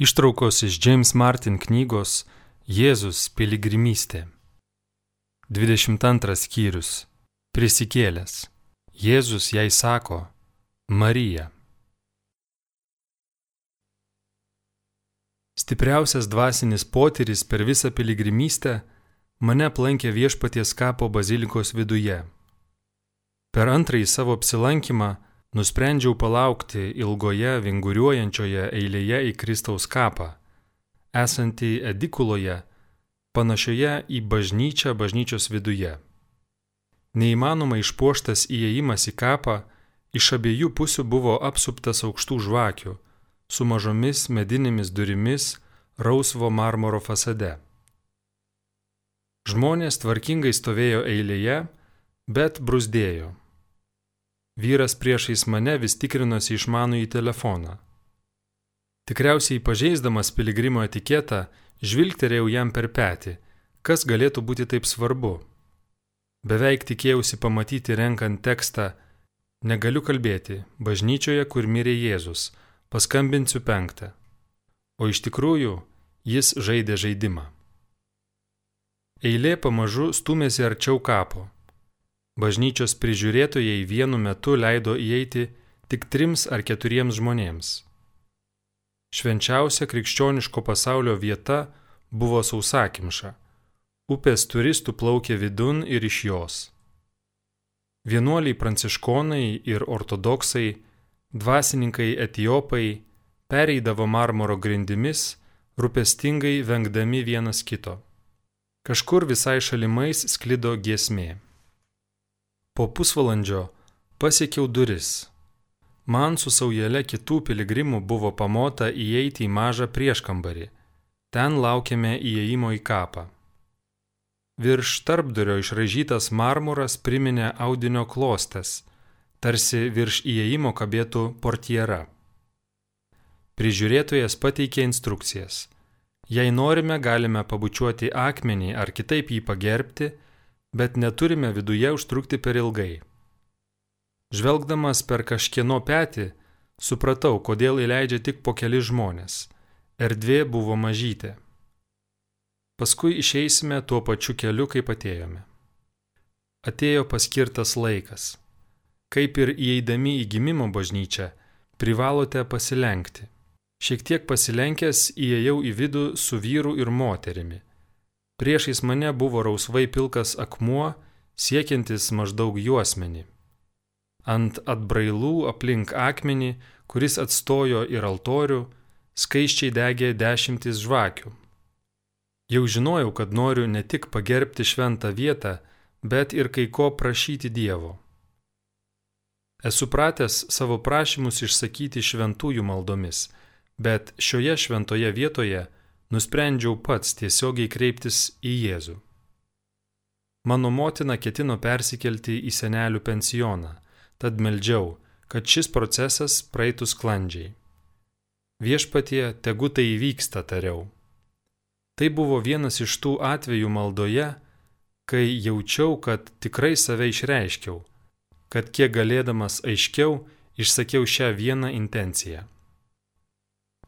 Ištraukos iš James Martin knygos Jėzus piligrimystė. 22 skyrius. Prisikėlęs. Jėzus jai sako Marija. Stipriausias dvasinis potyris per visą piligrimystę mane aplankė viešpaties kapo bazilikos viduje. Per antrąjį savo apsilankymą Nusprendžiau palaukti ilgoje vinguriuojančioje eilėje į Kristaus kapą, esantį edikuloje, panašioje į bažnyčią bažnyčios viduje. Neįmanoma išpuoštas įėjimas į kapą iš abiejų pusių buvo apsuptas aukštų žvakių, su mažomis medinėmis durimis rausvo marmuro fasade. Žmonės tvarkingai stovėjo eilėje, bet brusdėjo. Vyras priešais mane vis tikrinosi išmanų į telefoną. Tikriausiai pažeisdamas piligrimo etiketą, žvilgterėjau jam per petį, kas galėtų būti taip svarbu. Beveik tikėjausi pamatyti renkant tekstą Negaliu kalbėti, bažnyčioje, kur mirė Jėzus, paskambinsiu penktą. O iš tikrųjų, jis žaidė žaidimą. Eilė pamažu stumėsi arčiau kapo. Bažnyčios prižiūrėtojai vienu metu leido įeiti tik trims ar keturiems žmonėms. Švenčiausia krikščioniško pasaulio vieta buvo sausakimša. Upės turistų plaukė vidun ir iš jos. Vienuoliai pranciškonai ir ortodoksai, dvasininkai etiopai pereidavo marmoro grindimis, rūpestingai vengdami vienas kito. Kažkur visai šalimais sklido giesmė. Po pusvalandžio pasiekiau duris. Man su saujelė kitų piligrimų buvo pamota įeiti į mažą prieškambarį. Ten laukėme įėjimo į kapą. Virš tarpdurio išražytas marmuras priminė audinio klostes, tarsi virš įėjimo kabėtų portiera. Prižiūrėtojas pateikė instrukcijas. Jei norime, galime pabučiuoti akmenį ar kitaip jį pagerbti, bet neturime viduje užtrukti per ilgai. Žvelgdamas per kažkieno petį, supratau, kodėl įleidžia tik po keli žmonės. Erdvė buvo mažytė. Paskui išeisime tuo pačiu keliu, kaip atėjome. Atėjo paskirtas laikas. Kaip ir įeidami į gimimo bažnyčią, privalote pasilenkti. Šiek tiek pasilenkęs įėjau į vidų su vyru ir moterimi Priešais mane buvo rausvai pilkas akmuo, siekiantis maždaug juosmenį. Ant atbrailų aplink akmenį, kuris atstojo ir altorių, skaiščiai degė dešimtis žvakių. Jau žinojau, kad noriu ne tik pagerbti šventą vietą, bet ir kai ko prašyti Dievo. Esu pratęs savo prašymus išsakyti šventųjų maldomis, bet šioje šventoje vietoje nusprendžiau pats tiesiogiai kreiptis į Jėzų. Mano motina ketino persikelti į senelių pensioną, tad meldžiau, kad šis procesas praeitų sklandžiai. Viešpatie, tegu tai įvyksta, tariau. Tai buvo vienas iš tų atvejų maldoje, kai jaučiau, kad tikrai save išreiškiau, kad kiek galėdamas aiškiau išsakiau šią vieną intenciją.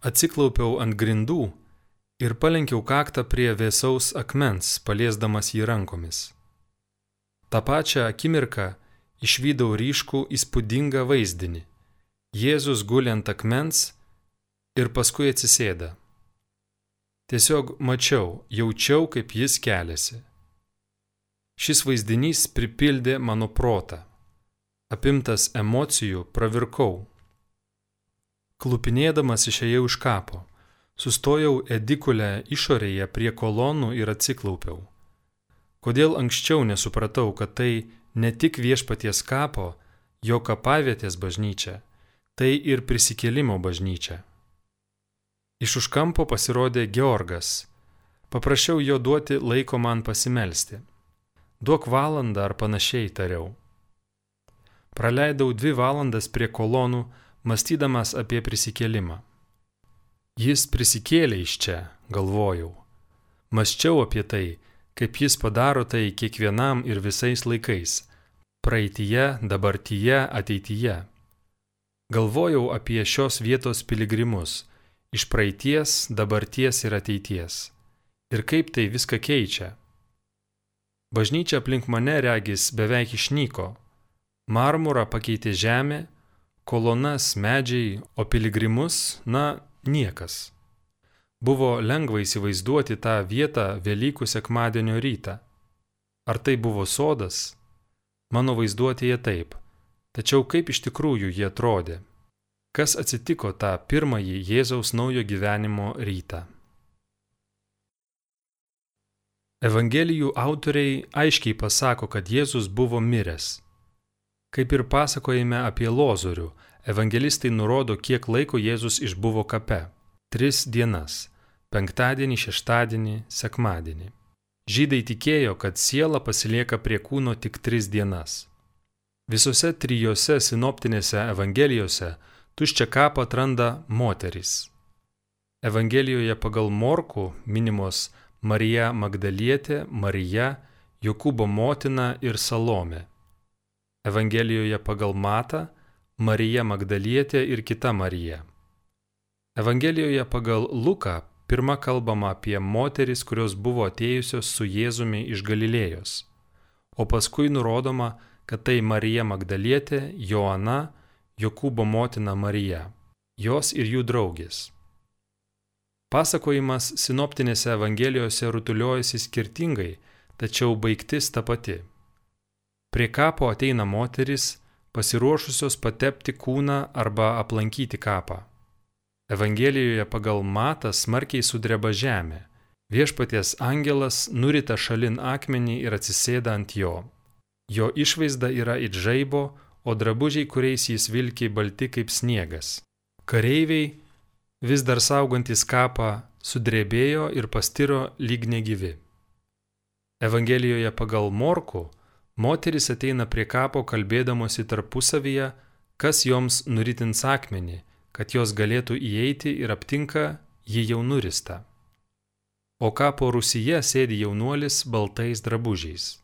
Atsiklaupiau ant grindų ir palenkiau kaktą prie vėsaus akmens, paliesdamas jį rankomis. Ta pačią akimirką išvydau ryškų įspūdingą vaizdinį. Jėzus guli ant akmens ir paskui atsisėda. Tiesiog mačiau, jaučiau, kaip jis keliasi. Šis vaizdinys pripildė mano protą. Apimtas emocijų pravirkau. Klupinėdamas išėjau iš kapo. Sustojau edikulę išorėje prie kolonų ir atsiklaupiau. Kodėl anksčiau nesupratau, kad tai ne tik viešpaties kapo, jo kapavietės bažnyčia, tai ir prisikėlimo bažnyčia. Iš už kampo pasirodė Georgas. Paprašiau jo duoti laiko man pasimelsti. Duok valandą ar panašiai tariau. Praleidau dvi valandas prie kolonų, mąstydamas apie prisikėlimą. Jis prisikėlė iš čia, galvojau. Mąsčiau apie tai, kaip jis padaro tai kiekvienam ir visais laikais - praeitie, dabartyje, ateityje. Galvojau apie šios vietos piligrimus, iš praeities, dabarties ir ateities. Ir kaip tai viską keičia. Bažnyčia aplink mane regis beveik išnyko. Marmurą pakeitė žemė, kolonas medžiai, o piligrimus, na, niekas. Buvo lengva įsivaizduoti tą vietą Velykų sekmadienio rytą. Ar tai buvo sodas? Mano vaizduotėje taip. Tačiau kaip iš tikrųjų jie atrodė? Kas atsitiko tą pirmąjį Jėzaus naujo gyvenimo rytą? Evangelijų autoriai aiškiai pasako, kad Jėzus buvo miręs. Kaip ir pasakojime apie Lozorių, evangelistai nurodo, kiek laiko Jėzus išbuvo kape - tris dienas - penktadienį, šeštadienį, sekmadienį. Žydai tikėjo, kad siela pasilieka prie kūno tik tris dienas. Visose trijose sinoptinėse evangelijose tuščią kapą atranda moterys. Evangelijoje pagal Morku minimos Marija Magdalietė, Marija, Jokūbo motina ir Salome. Evangelijoje pagal Mata Marija Magdalietė ir kita Marija. Evangelijoje pagal Luką pirmą kalbama apie moteris, kurios buvo atėjusios su Jėzumi iš Galilėjos, o paskui nurodoma, kad tai Marija Magdalietė, Joana, Jokūbo motina Marija, jos ir jų draugės. Pasakojimas sinoptinėse evangelijose rutuliojasi skirtingai, tačiau baigtis ta pati. Prie kapo ateina moteris, pasiruošusios patepti kūną arba aplankyti kapą. Evangelijoje pagal matą smarkiai sudreba žemė. Viešpaties angelas nurita šalin akmenį ir atsisėda ant jo. Jo išvaizda yra it žaibo, o drabužiai, kuriais jis vilki, balti kaip sniegas. Kareiviai, vis dar saugantis kapą, sudrebėjo ir pastiro lyg negyvi. Evangelijoje pagal Morku moteris ateina prie kapo kalbėdamosi tarpusavyje, kas joms nuritins akmenį, kad jos galėtų įeiti ir aptinka jį jau nurista. O kapo rusyje sėdi jaunuolis baltais drabužiais.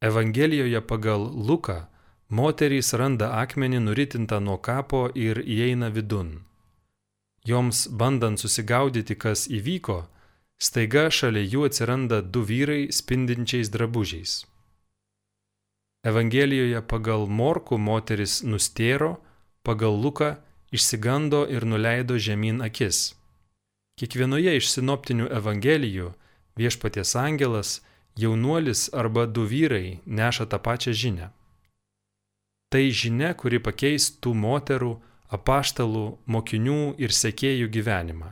Evangelijoje pagal Luką moterys randa akmenį nuritintą nuo kapo ir įeina vidun. Joms bandant susigaudyti, kas įvyko, staiga šalia jų atsiranda du vyrai spindinčiais drabužiais. Evangelijoje pagal Morku moteris nustėro, pagal Luką išsigando ir nuleido žemyn akis. Kiekvienoje iš sinoptinių evangelijų viešpaties angelas jaunuolis arba du vyrai neša tą pačią žinę. Tai žinia, kuri pakeis tų moterų, apaštalų, mokinių ir sekėjų gyvenimą.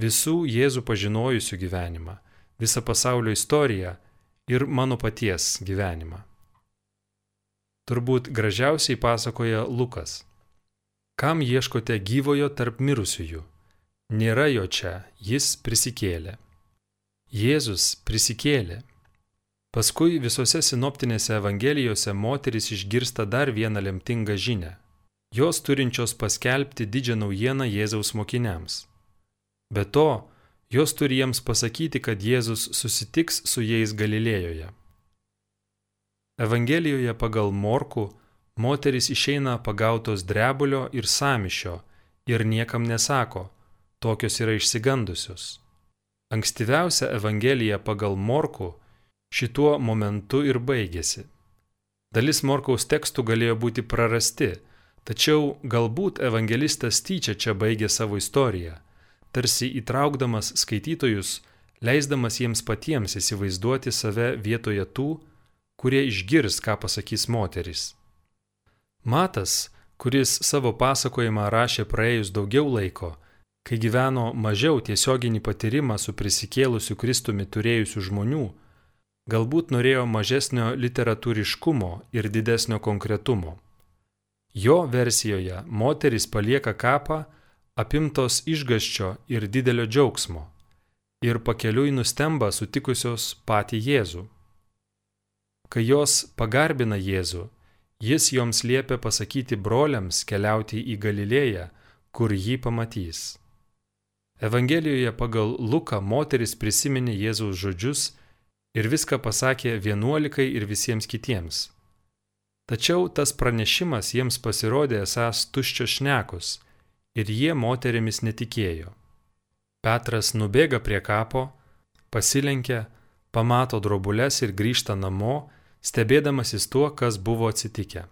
Visų Jėzų pažinojusių gyvenimą, visą pasaulio istoriją ir mano paties gyvenimą. Turbūt gražiausiai pasakoja Lukas. Kam ieškote gyvojo tarp mirusiųjų? Nėra jo čia, jis prisikėlė. Jėzus prisikėlė. Paskui visose sinoptinėse evangelijose moteris išgirsta dar vieną lemtingą žinę. Jos turinčios paskelbti didžią naujieną Jėzaus mokiniams. Be to, jos turi jiems pasakyti, kad Jėzus susitiks su jais Galilėjoje. Evangelijoje pagal Morku moteris išeina pagautos drebulio ir samišio ir niekam nesako, tokios yra išsigandusios. Ankstyviausia Evangelija pagal Morku šituo momentu ir baigėsi. Dalis Morkaus tekstų galėjo būti prarasti, tačiau galbūt evangelistas tyčia čia baigė savo istoriją, tarsi įtraukdamas skaitytojus, leisdamas jiems patiems įsivaizduoti save vietoje tų, kurie išgirs, ką pasakys moteris. Matas, kuris savo pasakojimą rašė praėjus daugiau laiko, kai gyveno mažiau tiesioginį patyrimą su prisikėlusiu Kristumi turėjusių žmonių, galbūt norėjo mažesnio literatūriškumo ir didesnio konkretumo. Jo versijoje moteris palieka kapą apimtos išgaščio ir didelio džiaugsmo ir pakeliui nustemba sutikusios patį Jėzų. Kai jos pagarbina Jėzų, jis joms liepia pasakyti broliams keliauti į Galilėją, kur jį pamatys. Evangelijoje pagal Luką moteris prisiminė Jėzaus žodžius ir viską pasakė vienuolikai ir visiems kitiems. Tačiau tas pranešimas jiems pasirodė esąs tuščios šnekos, ir jie moterimis netikėjo. Petras nubėga prie kapo, pasilenkia, pamato drobulės ir grįžta namo, stebėdamasis tuo, kas buvo atsitikę.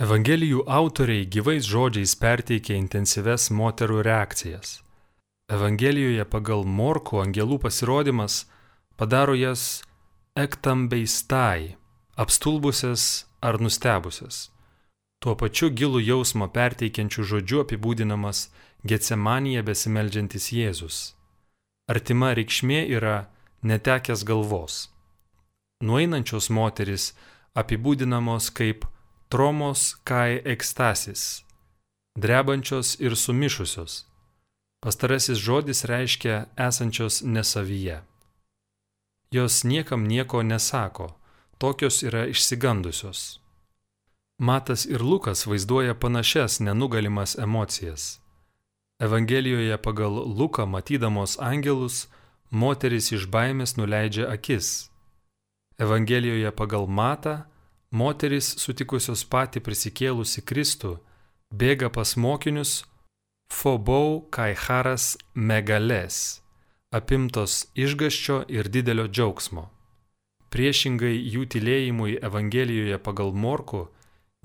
Evangelijų autoriai gyvais žodžiais perteikia intensyves moterų reakcijas. Evangelijoje pagal Morko angelų pasirodymas padaro jas ektambeistai, apstulbusias ar nustebusias. Tuo pačiu gilų jausmą perteikiančių žodžių apibūdinamas Getsemanija besimeldžiantis Jėzus. Artima reikšmė yra netekęs galvos. Nueinančios moteris apibūdinamos kaip tromos kai ekstasis, drebančios ir sumišusios. Pastarasis žodis reiškia esančios nesavyje. Jos niekam nieko nesako, tokios yra išsigandusios. Matas ir Lukas vaizduoja panašias nenugalimas emocijas. Evangelijoje pagal Luką matydamos angelus, moteris iš baimės nuleidžia akis. Evangelijoje pagal Matą, moteris sutikusios patį prisikėlusi Kristų, bėga pas mokinius Fobau Kaiharas Megales, apimtos išgaščio ir didelio džiaugsmo. Priešingai jų tylėjimui Evangelijoje pagal Morku,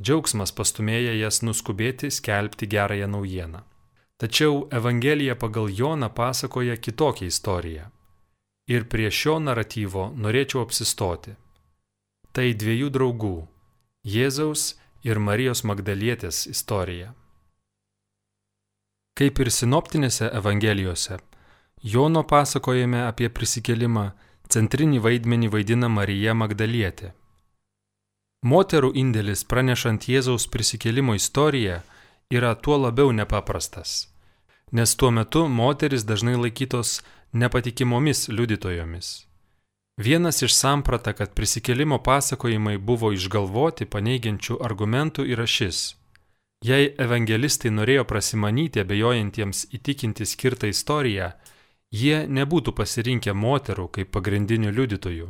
džiaugsmas pastumėja jas nuskubėti skelbti gerąją naujieną. Tačiau Evangelija pagal Joną pasakoja kitokią istoriją. Ir prie šio naratyvo norėčiau apsistoti. Tai dviejų draugų - Jėzaus ir Marijos Magdalietės istorija. Kaip ir sinoptinėse Evangelijose, Jono pasakojime apie prisikelimą centrinį vaidmenį vaidina Marija Magdalietė. Moterų indėlis pranešant Jėzaus prisikelimo istoriją yra tuo labiau nepaprastas, nes tuo metu moteris dažnai laikytos nepatikimomis liudytojomis. Vienas iš samprata, kad prisikelimo pasakojimai buvo išgalvoti paneigiančių argumentų yra šis. Jei evangelistai norėjo prasimanyti abejojantiems įtikinti skirtą istoriją, jie nebūtų pasirinkę moterų kaip pagrindinių liudytojų.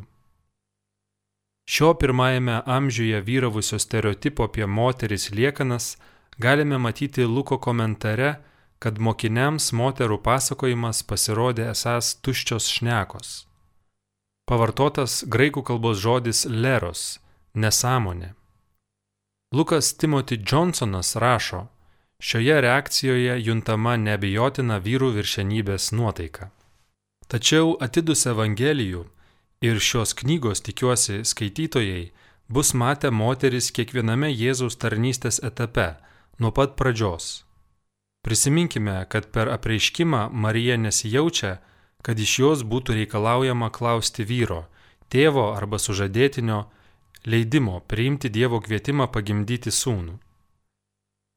Šio pirmajame amžiuje vyravusio stereotipo apie moteris liekanas galime matyti Luko komentare, kad mokiniams moterų pasakojimas pasirodė esas tuščios šnekos. Pavartotas graikų kalbos žodis leros - nesąmonė. Lukas Timothy Johnsonas rašo, šioje reakcijoje juntama nebejotina vyrų viršenybės nuotaika. Tačiau atidus Evangelijų ir šios knygos tikiuosi skaitytojai bus matę moteris kiekviename Jėzaus tarnystės etape nuo pat pradžios. Prisiminkime, kad per apreiškimą Marija nesijaučia, kad iš jos būtų reikalaujama klausti vyro, tėvo arba sužadėtinio leidimo priimti Dievo kvietimą pagimdyti sūnų.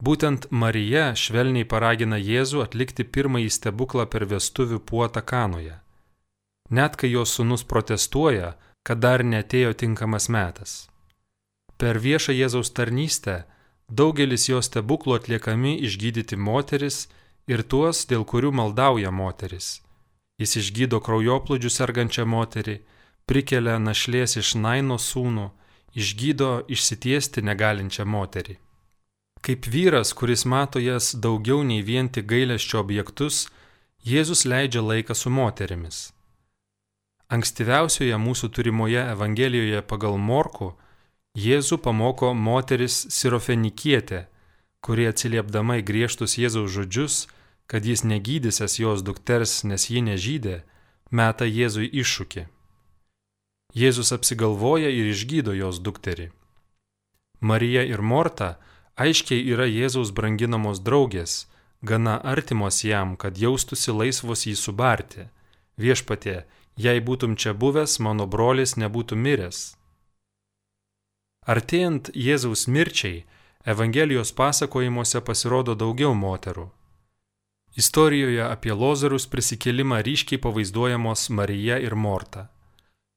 Būtent Marija švelniai paragina Jėzų atlikti pirmąjį stebuklą per vestuvių puotą kanoje. Net kai jos sūnus protestuoja, kad dar netėjo tinkamas metas. Per viešą Jėzaus tarnystę Daugelis jo stebuklų atliekami išgydyti moteris ir tuos, dėl kurių maldauja moteris. Jis išgydo kraujoplūdžių sergančią moterį, prikelia našlės iš Naino sūnų, išgydo išsitiesti negalinčią moterį. Kaip vyras, kuris mato jas daugiau nei vien tik gailesčio objektus, Jėzus leidžia laiką su moterimis. Ankstyviausioje mūsų turimoje Evangelijoje pagal Morku Jėzų pamoko moteris Sirofenikietė, kuri atsiliepdama į griežtus Jėzaus žodžius, kad jis negydysęs jos dukters, nes ji nežydė, meta Jėzui iššūkį. Jėzus apsigalvoja ir išgydo jos dukterį. Marija ir Morta aiškiai yra Jėzaus branginamos draugės, gana artimos jam, kad jaustųsi laisvos jį subarti. Viešpatie, jei būtum čia buvęs, mano brolis nebūtų miręs. Artėjant Jėzaus mirčiai, Evangelijos pasakojimuose pasirodo daugiau moterų. Istorijoje apie Lozarus prisikelimą ryškiai pavaizduojamos Marija ir Morta.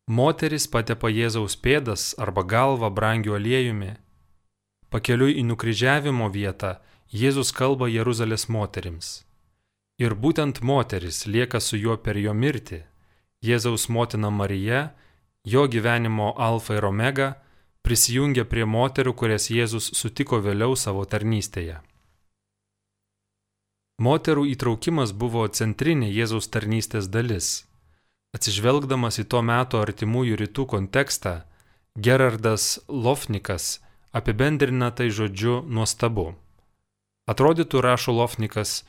Moteris patepa Jėzaus pėdas arba galvą brangiu aliejumi. Pakeliui į nukryžiavimo vietą Jėzus kalba Jeruzalės moterims. Ir būtent moteris lieka su juo per jo mirtį. Jėzaus motina Marija, jo gyvenimo alfa ir omega – prisijungia prie moterų, kurias Jėzus sutiko vėliau savo tarnystėje. Moterų įtraukimas buvo centrinė Jėzaus tarnystės dalis. Atsižvelgdamas į to meto artimųjų rytų kontekstą, Gerardas Lofnikas apibendrina tai žodžiu nuostabu. Atrodytų, rašo Lofnikas,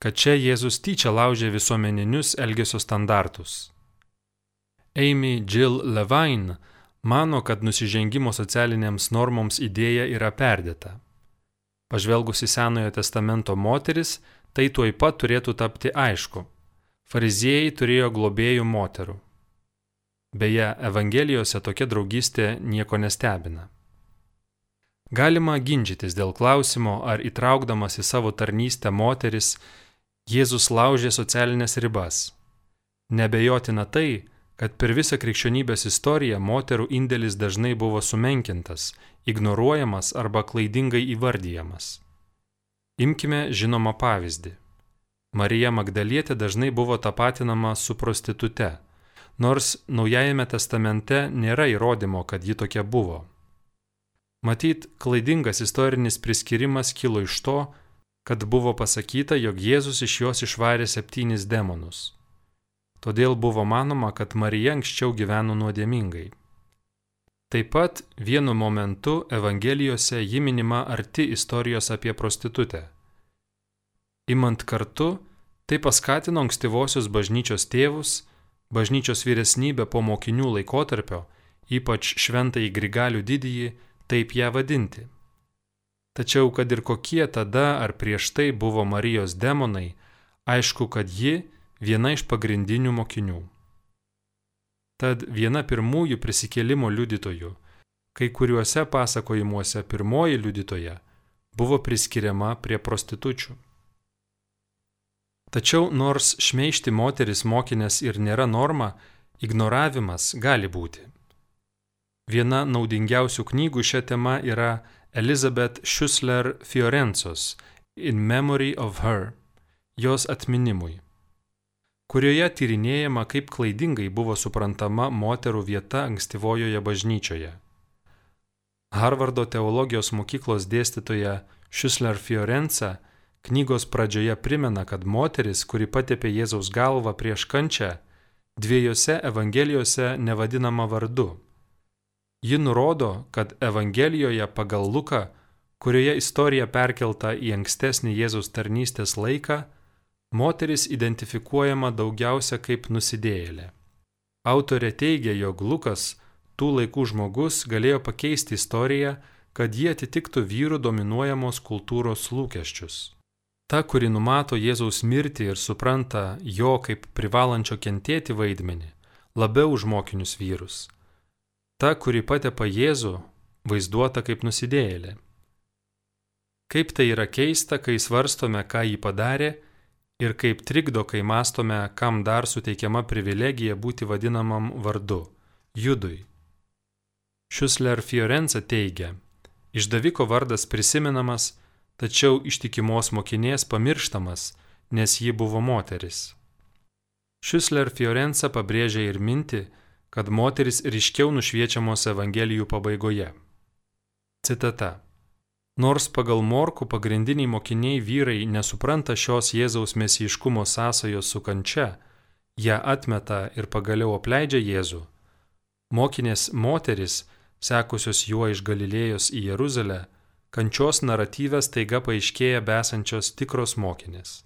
kad čia Jėzus tyčia laužė visuomeninius elgesio standartus. Amy Jill Levine mano, kad nusižengimo socialinėms normoms idėja yra perdėta. Pažvelgus į Senojo testamento moteris, tai tuoj pat turėtų tapti aišku. Fariziejai turėjo globėjų moterų. Beje, Evangelijose tokia draugystė nieko nestebina. Galima ginčytis dėl klausimo, ar įtraukdamas į savo tarnystę moteris, Jėzus laužė socialinės ribas. Nebejotina tai, kad per visą krikščionybės istoriją moterų indėlis dažnai buvo sumenkintas, ignoruojamas arba klaidingai įvardyjamas. Imkime žinomą pavyzdį. Marija Magdalietė dažnai buvo tapatinama su prostitute, nors Naujajame testamente nėra įrodymo, kad ji tokia buvo. Matyt, klaidingas istorinis priskirimas kilo iš to, kad buvo pasakyta, jog Jėzus iš jos išvarė septynis demonus. Todėl buvo manoma, kad Marija anksčiau gyveno nuodėmingai. Taip pat vienu momentu Evangelijose ji minima arti istorijos apie prostitutę. Imant kartu, tai paskatino ankstyvosios bažnyčios tėvus, bažnyčios vyresnybę po mokinių laikotarpio, ypač šventąjį Grigalių didįjį, taip ją vadinti. Tačiau, kad ir kokie tada ar prieš tai buvo Marijos demonai, aišku, kad ji viena iš pagrindinių mokinių. Tad viena pirmųjų prisikėlimo liudytojų, kai kuriuose pasakojimuose pirmoji liudytoja buvo priskiriama prie prostitučių. Tačiau nors šmeišti moteris mokinės ir nėra norma, ignoravimas gali būti. Viena naudingiausių knygų šią temą yra Elizabeth Schussler Fiorencos In Memory of Her, jos atminimui kurioje tyrinėjama, kaip klaidingai buvo suprantama moterų vieta ankstyvojoje bažnyčioje. Harvardo teologijos mokyklos dėstytoja Šusler Fiorenza knygos pradžioje primena, kad moteris, kuri patepė Jėzaus galvą prieš kančią, dviejose Evangelijose nevadinama vardu. Ji nurodo, kad Evangelijoje pagal Luką, kurioje istorija perkelta į ankstesnį Jėzaus tarnystės laiką, moteris identifikuojama daugiausia kaip nusidėjėlė. Autorė teigia, jog Lukas, tų laikų žmogus, galėjo pakeisti istoriją, kad jie atitiktų vyrų dominuojamos kultūros lūkesčius. Ta, kuri numato Jėzaus mirtį ir supranta jo kaip privalančio kentėti vaidmenį, labiau už mokinius vyrus. Ta, kuri patepa Jėzų, vaizduota kaip nusidėjėlė. Kaip tai yra keista, kai svarstome, ką jį padarė ir kaip trikdo, kai mastome, kam dar suteikiama privilegija būti vadinamam vardu - Judui. Šusler Fiorenza teigia, išdaviko vardas prisimenamas, tačiau ištikimos mokinės pamirštamas, nes ji buvo moteris. Šusler Fiorenza pabrėžia ir minti, kad moteris ryškiau nušviečiamos Evangelijų pabaigoje. Citata. Nors pagal Morku pagrindiniai mokiniai vyrai nesupranta šios Jėzaus mesijiškumo sąsajos su kančia, ją atmeta ir pagaliau apleidžia Jėzų, mokinės moteris, sekusios juo iš Galilėjos į Jeruzalę, kančios naratyvės taiga paaiškėja besančios tikros mokinės.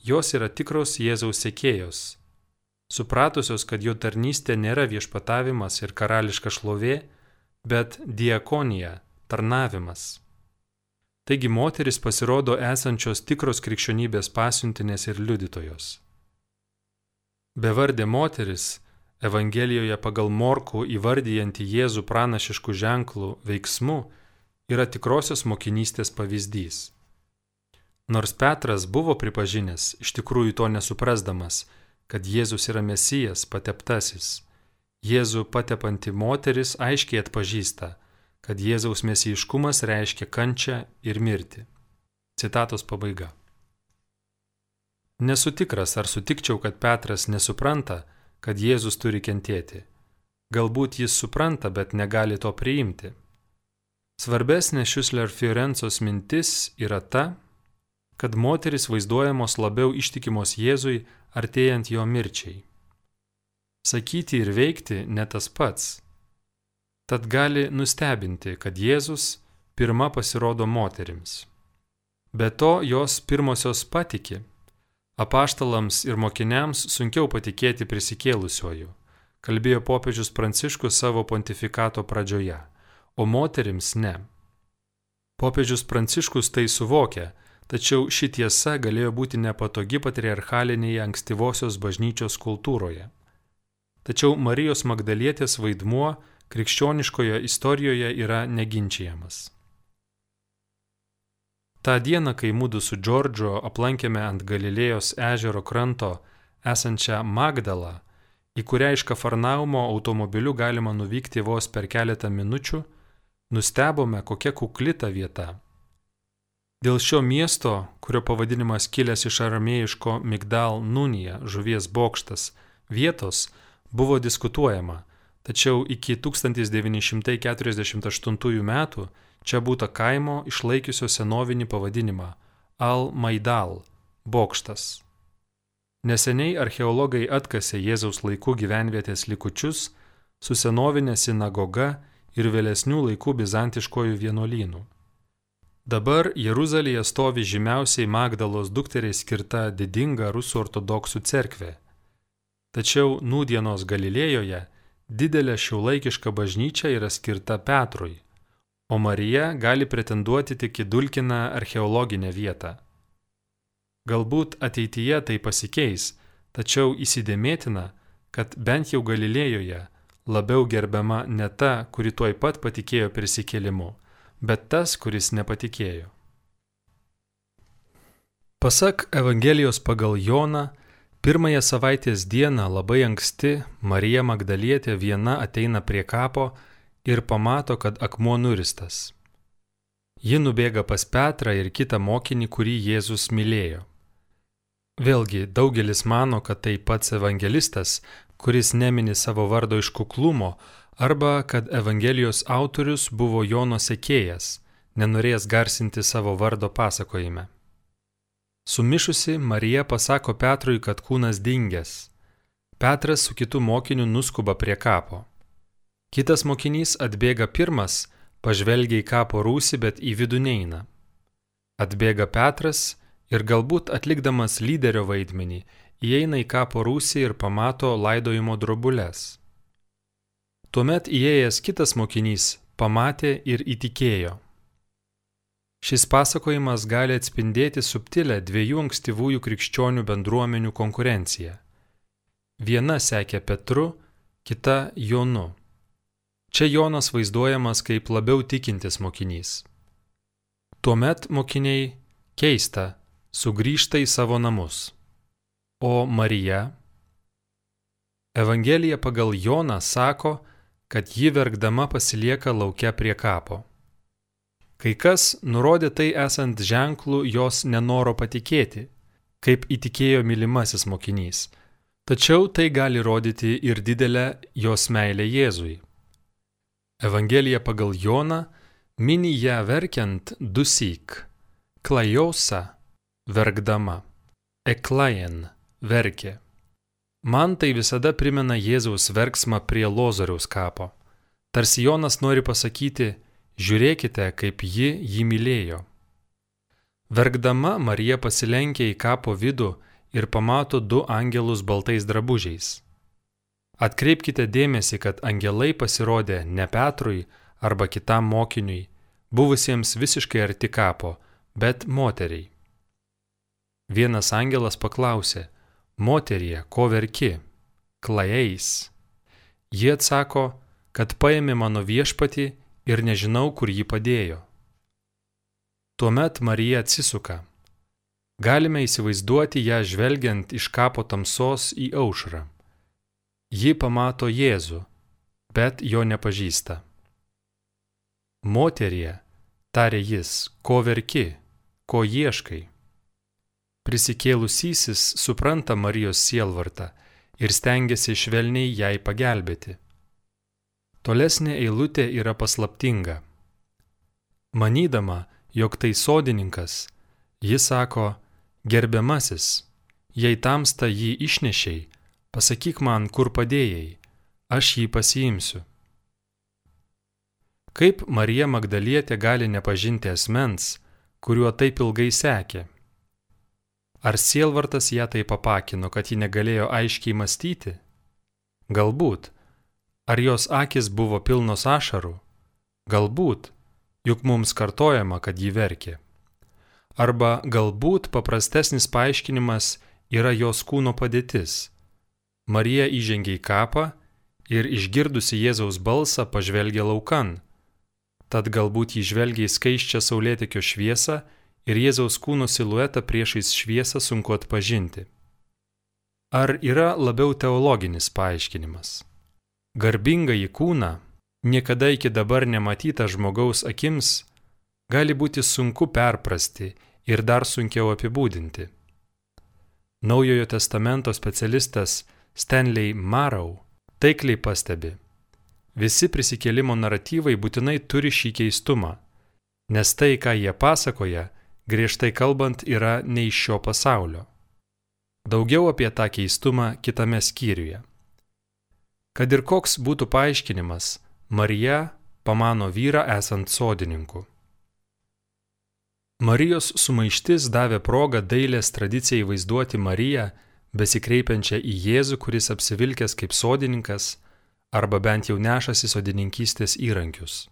Jos yra tikros Jėzaus sekėjos, supratusios, kad jo tarnystė nėra viešpatavimas ir karališka šlovė, bet diakonija, tarnavimas. Taigi moteris pasirodo esančios tikros krikščionybės pasiuntinės ir liudytojos. Bevardė moteris, Evangelijoje pagal Morku įvardyjanti Jėzų pranašiškų ženklų veiksmų, yra tikrosios mokinystės pavyzdys. Nors Petras buvo pripažinęs, iš tikrųjų to nesuprasdamas, kad Jėzus yra Mesijas, pateptasis, Jėzų patepanti moteris aiškiai atpažįsta, kad Jėzaus mesijiškumas reiškia kančią ir mirtį. Citatos pabaiga. Nesu tikras, ar sutikčiau, kad Petras nesupranta, kad Jėzus turi kentėti. Galbūt jis supranta, bet negali to priimti. Svarbesnė Šiusler Fiorencos mintis yra ta, kad moteris vaizduojamos labiau ištikimos Jėzui artėjant jo mirčiai. Sakyti ir veikti ne tas pats. Tad gali nustebinti, kad Jėzus pirma pasirodo moterims. Be to jos pirmosios patiki. Apaštalams ir mokiniams sunkiau patikėti prisikėlusiuoju, kalbėjo popiežius Pranciškus savo pontifikato pradžioje, o moterims ne. Popiežius Pranciškus tai suvokia, tačiau ši tiesa galėjo būti nepatogi patriarchalinėje ankstyvosios bažnyčios kultūroje. Tačiau Marijos Magdalietės vaidmuo krikščioniškoje istorijoje yra neginčiamas. Ta diena, kai mūdu su Džordžu aplankėme ant Galilėjos ežero kranto esančią Magdalą, į kurią iš Kafarnaumo automobiliu galima nuvykti vos per keletą minučių, nustebome, kokia kukli ta vieta. Dėl šio miesto, kurio pavadinimas kilęs iš aramėjiško Migdal Nunija, žuvies bokštas, vietos, buvo diskutuojama, tačiau iki 1948 metų čia būta kaimo išlaikiusio senovinį pavadinimą Al-Maidal - bokštas. Neseniai archeologai atkasė Jėzaus laikų gyvenvietės likučius su senovinė sinagoga ir vėlesnių laikų bizantiškojų vienuolynų. Dabar Jeruzalėje stovi žymiausiai Magdalos dukteriai skirta didinga rusų ortodoksų cerkvė. Tačiau nūdienos Galilėjoje didelė šiuolaikiška bažnyčia yra skirta Petrui, o Marija gali pretenduoti tik į dulkiną archeologinę vietą. Galbūt ateityje tai pasikeis, tačiau įsidėmėtina, kad bent jau Galilėjoje labiau gerbiama ne ta, kuri tuoj pat patikėjo prisikėlimu, bet tas, kuris nepatikėjo. Pasak Evangelijos pagal Joną, Pirmąją savaitės dieną labai anksti Marija Magdalietė viena ateina prie kapo ir pamato, kad akmuo nuristas. Ji nubėga pas Petrą ir kitą mokinį, kurį Jėzus mylėjo. Vėlgi, daugelis mano, kad tai pats evangelistas, kuris nemini savo vardo iš kuklumo, arba kad Evangelijos autorius buvo Jono sekėjas, nenorėjęs garsinti savo vardo pasakojime. Sumišusi Marija pasako Petrui, kad kūnas dingęs. Petras su kitu mokiniu nuskuba prie kapo. Kitas mokinys atbėga pirmas, pažvelgia į kapo rūsį, bet į vidų neina. Atbėga Petras ir galbūt atlikdamas lyderio vaidmenį, įeina į kapo rūsį ir pamato laidojimo drobulės. Tuomet įėjęs kitas mokinys pamatė ir įtikėjo. Šis pasakojimas gali atspindėti subtilę dviejų ankstyvųjų krikščionių bendruomenių konkurenciją. Viena sekė Petru, kita Jonu. Čia Jonas vaizduojamas kaip labiau tikintis mokinys. Tuomet mokiniai keista sugrįžta į savo namus. O Marija? Evangelija pagal Joną sako, kad ji verkdama pasilieka laukia prie kapo. Kai kas nurodė tai esant ženklų jos nenoro patikėti, kaip įtikėjo mylimasis mokinys. Tačiau tai gali rodyti ir didelę jos meilę Jėzui. Evangelija pagal Joną mini ją verkiant dusyk, klajosa verkdama, eklajen verkė. Man tai visada primena Jėzaus verksmą prie Lozoriaus kapo. Tarsi Jonas nori pasakyti, Žiūrėkite, kaip ji jį mylėjo. Verkdama Marija pasilenkė į kapo vidų ir pamato du angelus baltais drabužiais. Atkreipkite dėmesį, kad angelai pasirodė ne Petrui arba kitam mokiniui, buvusiems visiškai arti kapo, bet moteriai. Vienas angelas paklausė, moterie, ko verki? Klajais. Jie atsako, kad paėmė mano viešpatį ir nežinau, kur jį padėjo. Tuomet Marija atsisuka. Galime įsivaizduoti ją žvelgiant iš kapo tamsos į aušrą. Ji pamato Jėzų, bet jo nepažįsta. Moterie, tarė jis, ko verki, ko ieškai. Prisikėlusysis supranta Marijos sielvartą ir stengiasi švelniai jai pagelbėti. Tolesnė eilutė yra paslaptinga. Manydama, jog tai sodininkas, Jis sako, gerbiamasis, jei tamsta jį išnešiai, pasakyk man, kur padėjai, aš jį pasiimsiu. Kaip Marija Magdalietė gali nepažinti asmens, kuriuo taip ilgai sekė? Ar sielvartas ją taip papakino, kad ji negalėjo aiškiai mąstyti? Galbūt. Ar jos akis buvo pilnos ašarų? Galbūt, juk mums kartojama, kad ji verkė. Arba galbūt paprastesnis paaiškinimas yra jos kūno padėtis. Marija įžengė į kapą ir išgirdusi Jėzaus balsą pažvelgė laukan. Tad galbūt jį žvelgia į skaiščią saulėtekio šviesą ir Jėzaus kūno siluetą priešais šviesą sunku atpažinti. Ar yra labiau teologinis paaiškinimas? Garbinga į kūną, niekada iki dabar nematyta žmogaus akims, gali būti sunku perprasti ir dar sunkiau apibūdinti. Naujojo testamento specialistas Stanley Marrow taikliai pastebi, visi prisikėlimo naratyvai būtinai turi šį keistumą, nes tai, ką jie pasakoja, griežtai kalbant, yra ne iš šio pasaulio. Daugiau apie tą keistumą kitame skyriuje. Kad ir koks būtų paaiškinimas, Marija pamano vyrą esant sodininku. Marijos sumaištis davė progą dailės tradicijai vaizduoti Mariją, besikreipiančią į Jėzų, kuris apsivilkęs kaip sodininkas, arba bent jau nešasi sodininkystės įrankius.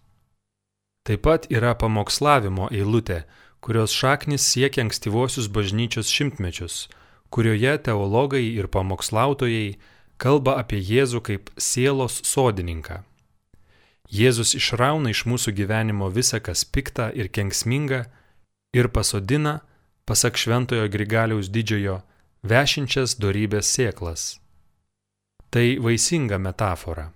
Taip pat yra pamokslavimo eilutė, kurios šaknis siekia ankstyvosius bažnyčios šimtmečius, kurioje teologai ir pamokslautojai kalba apie Jėzų kaip sielos sodininką. Jėzus išrauna iš mūsų gyvenimo visą, kas pikta ir kenksminga, ir pasodina, pasak šventojo Grigaliaus didžiojo, vešinčias darybės sėklas. Tai vaisinga metafora.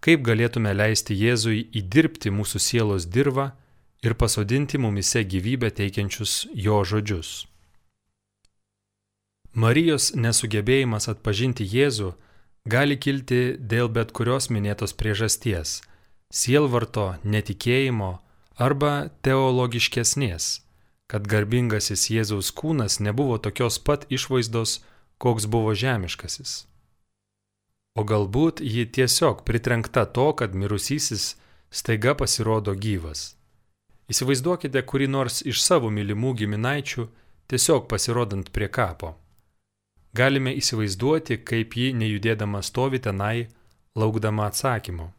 Kaip galėtume leisti Jėzui įdirbti mūsų sielos dirbą ir pasodinti mumise gyvybę teikiančius jo žodžius. Marijos nesugebėjimas atpažinti Jėzų gali kilti dėl bet kurios minėtos priežasties - sielvarto, netikėjimo arba teologiškesnės, kad garbingasis Jėzaus kūnas nebuvo tokios pat išvaizdos, koks buvo žemiškasis. O galbūt ji tiesiog pritrenkta to, kad mirusysis staiga pasirodo gyvas. Įsivaizduokite kurį nors iš savo mylimų giminaičių tiesiog pasirodant prie kapo. Galime įsivaizduoti, kaip ji nejudėdama stovi tenai, laukdama atsakymo.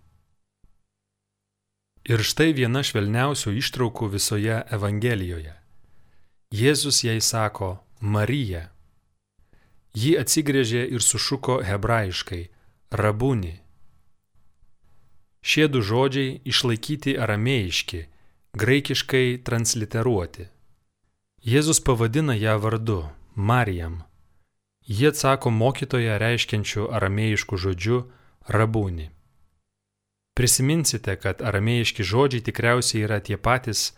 Ir štai viena švelniausių ištraukų visoje Evangelijoje. Jėzus jai sako Marija. Ji atsigrėžė ir sušuko hebrajiškai Rabūni. Šie du žodžiai išlaikyti aramėjiški graikiškai transliteruoti. Jėzus pavadina ją vardu - Marijam. Jie atsako mokytoje reiškiančiu aramėjišku žodžiu rabūni. Prisiminsite, kad aramėjiški žodžiai tikriausiai yra tie patys,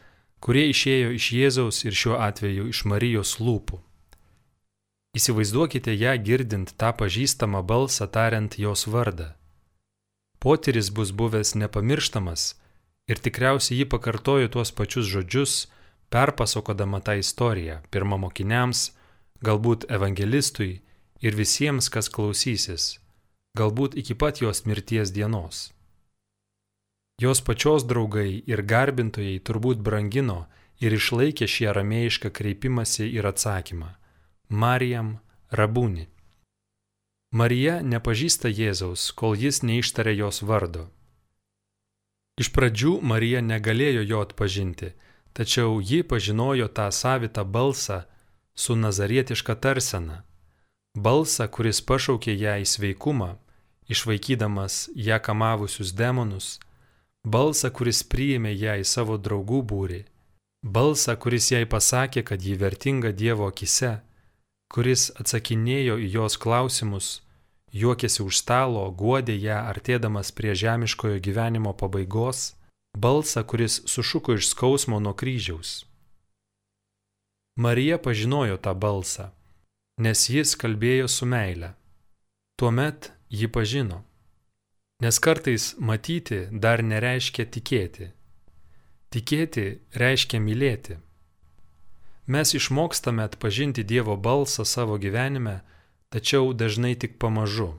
kurie išėjo iš Jėzaus ir šiuo atveju iš Marijos lūpų. Įsivaizduokite ją girdint tą pažįstamą balsą tariant jos vardą. Potyris bus buvęs nepamirštamas, ir tikriausiai ji pakartojo tuos pačius žodžius, perpasakodama tą istoriją pirmą mokiniams, galbūt evangelistui ir visiems, kas klausysis, galbūt iki pat jos mirties dienos. Jos pačios draugai ir garbintojai turbūt brangino ir išlaikė šį aramėjišką kreipimąsi ir atsakymą - Marijam Rabūni. Marija nepažįsta Jėzaus, kol jis neištarė jos vardo. Iš pradžių Marija negalėjo jo atpažinti, tačiau ji pažinojo tą savitą balsą su nazarietiška tarsena. Balsą, kuris pašaukė ją į sveikumą, išvaikydamas ją kamavusius demonus, balsą, kuris priėmė ją į savo draugų būrį, balsą, kuris jai pasakė, kad ji vertinga Dievo akise, kuris atsakinėjo į jos klausimus juokėsi už stalo, guodė ją artėdamas prie žemiškojo gyvenimo pabaigos, balsą, kuris sušuko iš skausmo nuo kryžiaus. Marija pažinojo tą balsą, nes jis kalbėjo su meile. Tuomet ji pažino. Nes kartais matyti dar nereiškia tikėti. Tikėti reiškia mylėti. Mes išmokstame atpažinti Dievo balsą savo gyvenime, tačiau dažnai tik pamažu.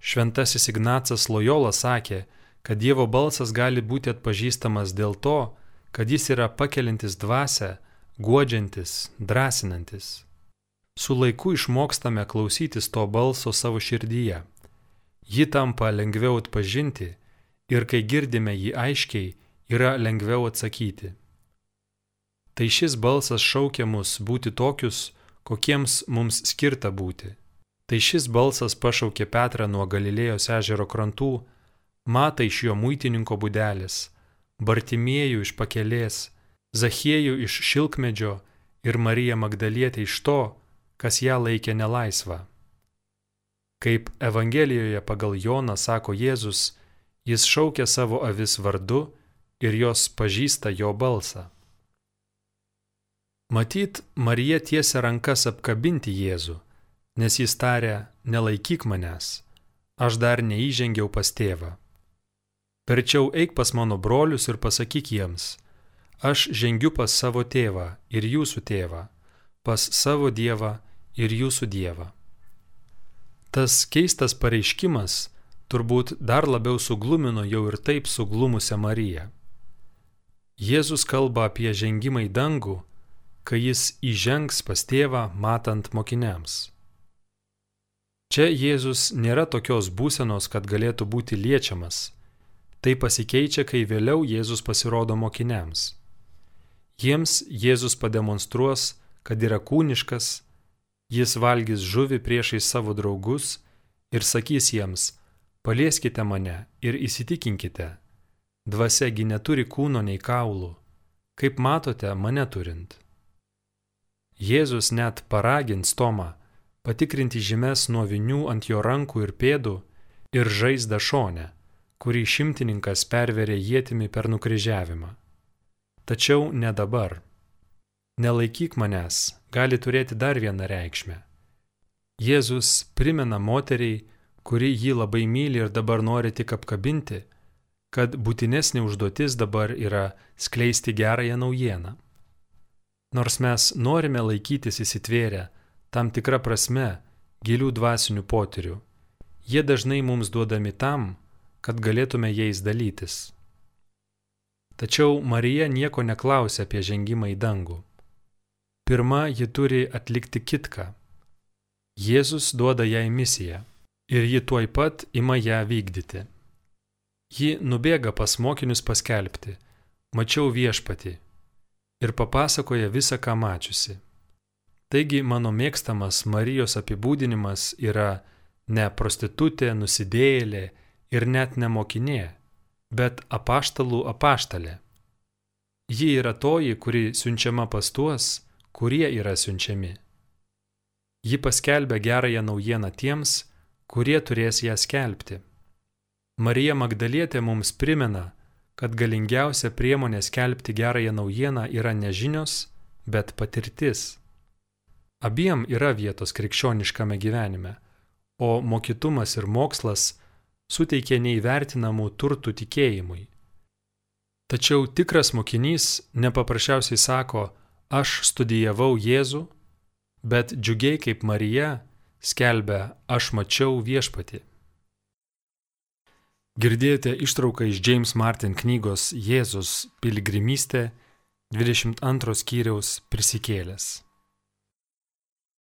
Šventasis Ignacas Lojola sakė, kad Dievo balsas gali būti atpažįstamas dėl to, kad jis yra pakelintis dvasę, guodžiantis, drąsinantis. Su laiku išmokstame klausytis to balso savo širdyje. Ji tampa lengviau atpažinti ir kai girdime jį aiškiai, yra lengviau atsakyti tai šis balsas šaukia mus būti tokius, kokiems mums skirta būti. Tai šis balsas pašaukė Petrą nuo Galilėjos ežero krantų, Matą iš jo muitininko būdelės, Bartimiejų iš pakelės, Zachiejų iš šilkmedžio ir Mariją Magdalietę iš to, kas ją laikė nelaisvą. Kaip Evangelijoje pagal Joną sako Jėzus, jis šaukia savo avis vardu ir jos pažįsta jo balsą. Matyt, Marija tiesia rankas apkabinti Jėzų, nes jis tarė, nelaikyk manęs, aš dar neįžengiau pas tėvą. Verčiau eik pas mano brolius ir pasakyk jiems, aš žengiu pas savo tėvą ir jūsų tėvą, pas savo dievą ir jūsų dievą. Tas keistas pareiškimas turbūt dar labiau suglumino jau ir taip suglumusią Mariją. Jėzus kalba apie žengimą į dangų kai jis įžengs pas tėvą matant mokiniams. Čia Jėzus nėra tokios būsenos, kad galėtų būti liečiamas. Tai pasikeičia, kai vėliau Jėzus pasirodo mokiniams. Jiems Jėzus pademonstruos, kad yra kūniškas, jis valgys žuvį priešai savo draugus ir sakys jiems, palieskite mane ir įsitikinkite, dvasiagi neturi kūno nei kaulų, kaip matote mane turint. Jėzus net paragins Tomą patikrinti žymes nuo vinių ant jo rankų ir pėdų ir žaizdą šonę, kurį šimtininkas perverė jėtimi per nukryžiavimą. Tačiau ne dabar. Nelaikyk manęs gali turėti dar vieną reikšmę. Jėzus primena moteriai, kuri jį labai myli ir dabar nori tik apkabinti, kad būtinesnė užduotis dabar yra skleisti gerąją naujieną. Nors mes norime laikytis įsitvėrę tam tikrą prasme gilių dvasinių potyrių, jie dažnai mums duodami tam, kad galėtume jais dalytis. Tačiau Marija nieko neklausia apie žengimą į dangų. Pirma, ji turi atlikti kitką. Jėzus duoda jai misiją ir ji tuoj pat ima ją vykdyti. Ji nubėga pas mokinius paskelbti, mačiau viešpati ir papasakoja visą, ką mačiusi. Taigi mano mėgstamas Marijos apibūdinimas yra ne prostitutė, nusidėjėlė ir net ne mokinė, bet apaštalų apaštalė. Ji yra toji, kuri siunčiama pas tuos, kurie yra siunčiami. Ji paskelbia gerąją naujieną tiems, kurie turės ją skelbti. Marija Magdalietė mums primena, kad galingiausia priemonė skelbti gerąją naujieną yra ne žinios, bet patirtis. Abiem yra vietos krikščioniškame gyvenime, o mokytumas ir mokslas suteikia neįvertinamų turtų tikėjimui. Tačiau tikras mokinys nepaprasčiausiai sako, aš studijavau Jėzų, bet džiugiai kaip Marija skelbia, aš mačiau viešpatį. Girdėjote ištrauką iš James Martin knygos Jėzus piligrimystė 22 skyriaus prisikėlęs.